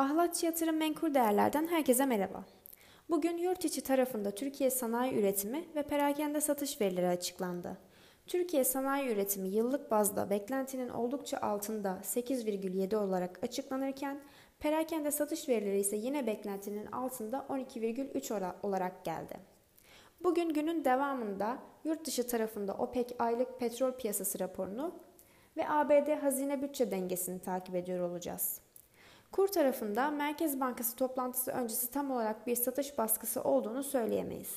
Ahlatçı Yatırım Menkul Değerler'den herkese merhaba. Bugün yurt içi tarafında Türkiye sanayi üretimi ve perakende satış verileri açıklandı. Türkiye sanayi üretimi yıllık bazda beklentinin oldukça altında 8,7 olarak açıklanırken perakende satış verileri ise yine beklentinin altında 12,3 olarak geldi. Bugün günün devamında yurt dışı tarafında OPEC aylık petrol piyasası raporunu ve ABD hazine bütçe dengesini takip ediyor olacağız. Kur tarafında Merkez Bankası toplantısı öncesi tam olarak bir satış baskısı olduğunu söyleyemeyiz.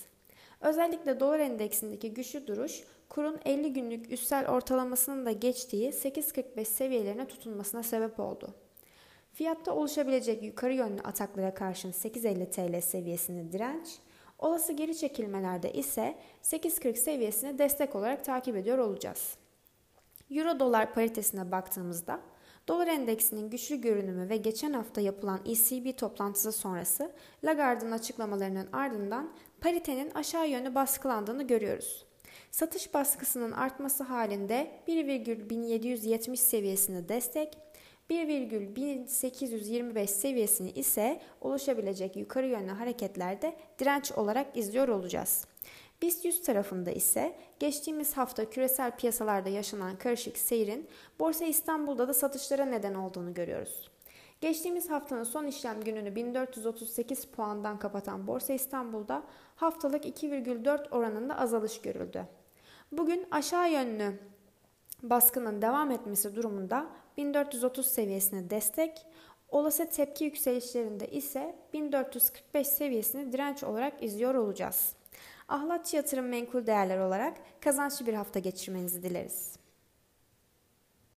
Özellikle dolar endeksindeki güçlü duruş, kurun 50 günlük üstel ortalamasının da geçtiği 8.45 seviyelerine tutunmasına sebep oldu. Fiyatta oluşabilecek yukarı yönlü ataklara karşın 8.50 TL seviyesini direnç, olası geri çekilmelerde ise 8.40 seviyesini destek olarak takip ediyor olacağız. Euro dolar paritesine baktığımızda Dolar endeksinin güçlü görünümü ve geçen hafta yapılan ECB toplantısı sonrası Lagarde'ın açıklamalarının ardından paritenin aşağı yönlü baskılandığını görüyoruz. Satış baskısının artması halinde 1,1770 seviyesini destek, 1,1825 seviyesini ise oluşabilecek yukarı yönlü hareketlerde direnç olarak izliyor olacağız. BIST 100 tarafında ise geçtiğimiz hafta küresel piyasalarda yaşanan karışık seyrin Borsa İstanbul'da da satışlara neden olduğunu görüyoruz. Geçtiğimiz haftanın son işlem gününü 1438 puandan kapatan Borsa İstanbul'da haftalık 2,4 oranında azalış görüldü. Bugün aşağı yönlü baskının devam etmesi durumunda 1430 seviyesine destek, olası tepki yükselişlerinde ise 1445 seviyesini direnç olarak izliyor olacağız. Ahlatçı Yatırım Menkul Değerler olarak kazançlı bir hafta geçirmenizi dileriz.